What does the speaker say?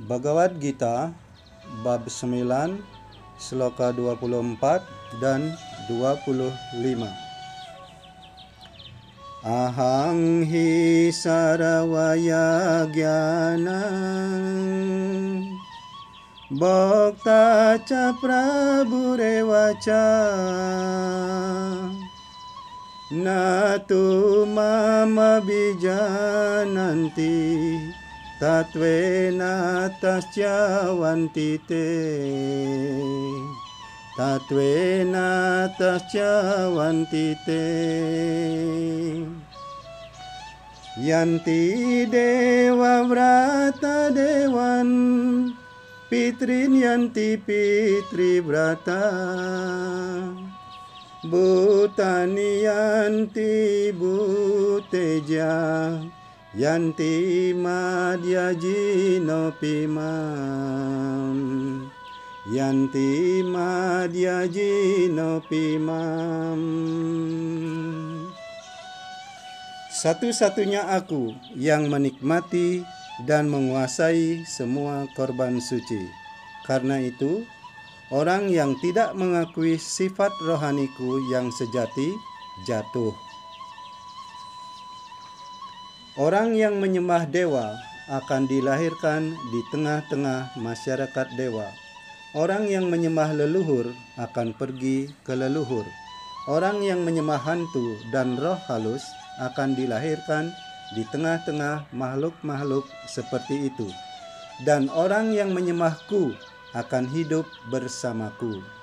Bhagavad Gita bab 9 sloka 24 dan 25 Ahang hi saravaya gyana Bhakta cha prabhurevacha Natu mama bijananti Tatwena tasya wantite Tatwena tasya wantite Yanti dewa vrata dewan Pitrin yanti pitri vrata. Bhutani yanti bhuteja Yanti madhya jino pimam Yanti madhya jino pimam Satu-satunya aku yang menikmati dan menguasai semua korban suci. Karena itu, orang yang tidak mengakui sifat rohaniku yang sejati jatuh. Orang yang menyembah dewa akan dilahirkan di tengah-tengah masyarakat dewa. Orang yang menyembah leluhur akan pergi ke leluhur. Orang yang menyembah hantu dan roh halus akan dilahirkan di tengah-tengah makhluk-makhluk seperti itu. Dan orang yang menyembahku akan hidup bersamaku.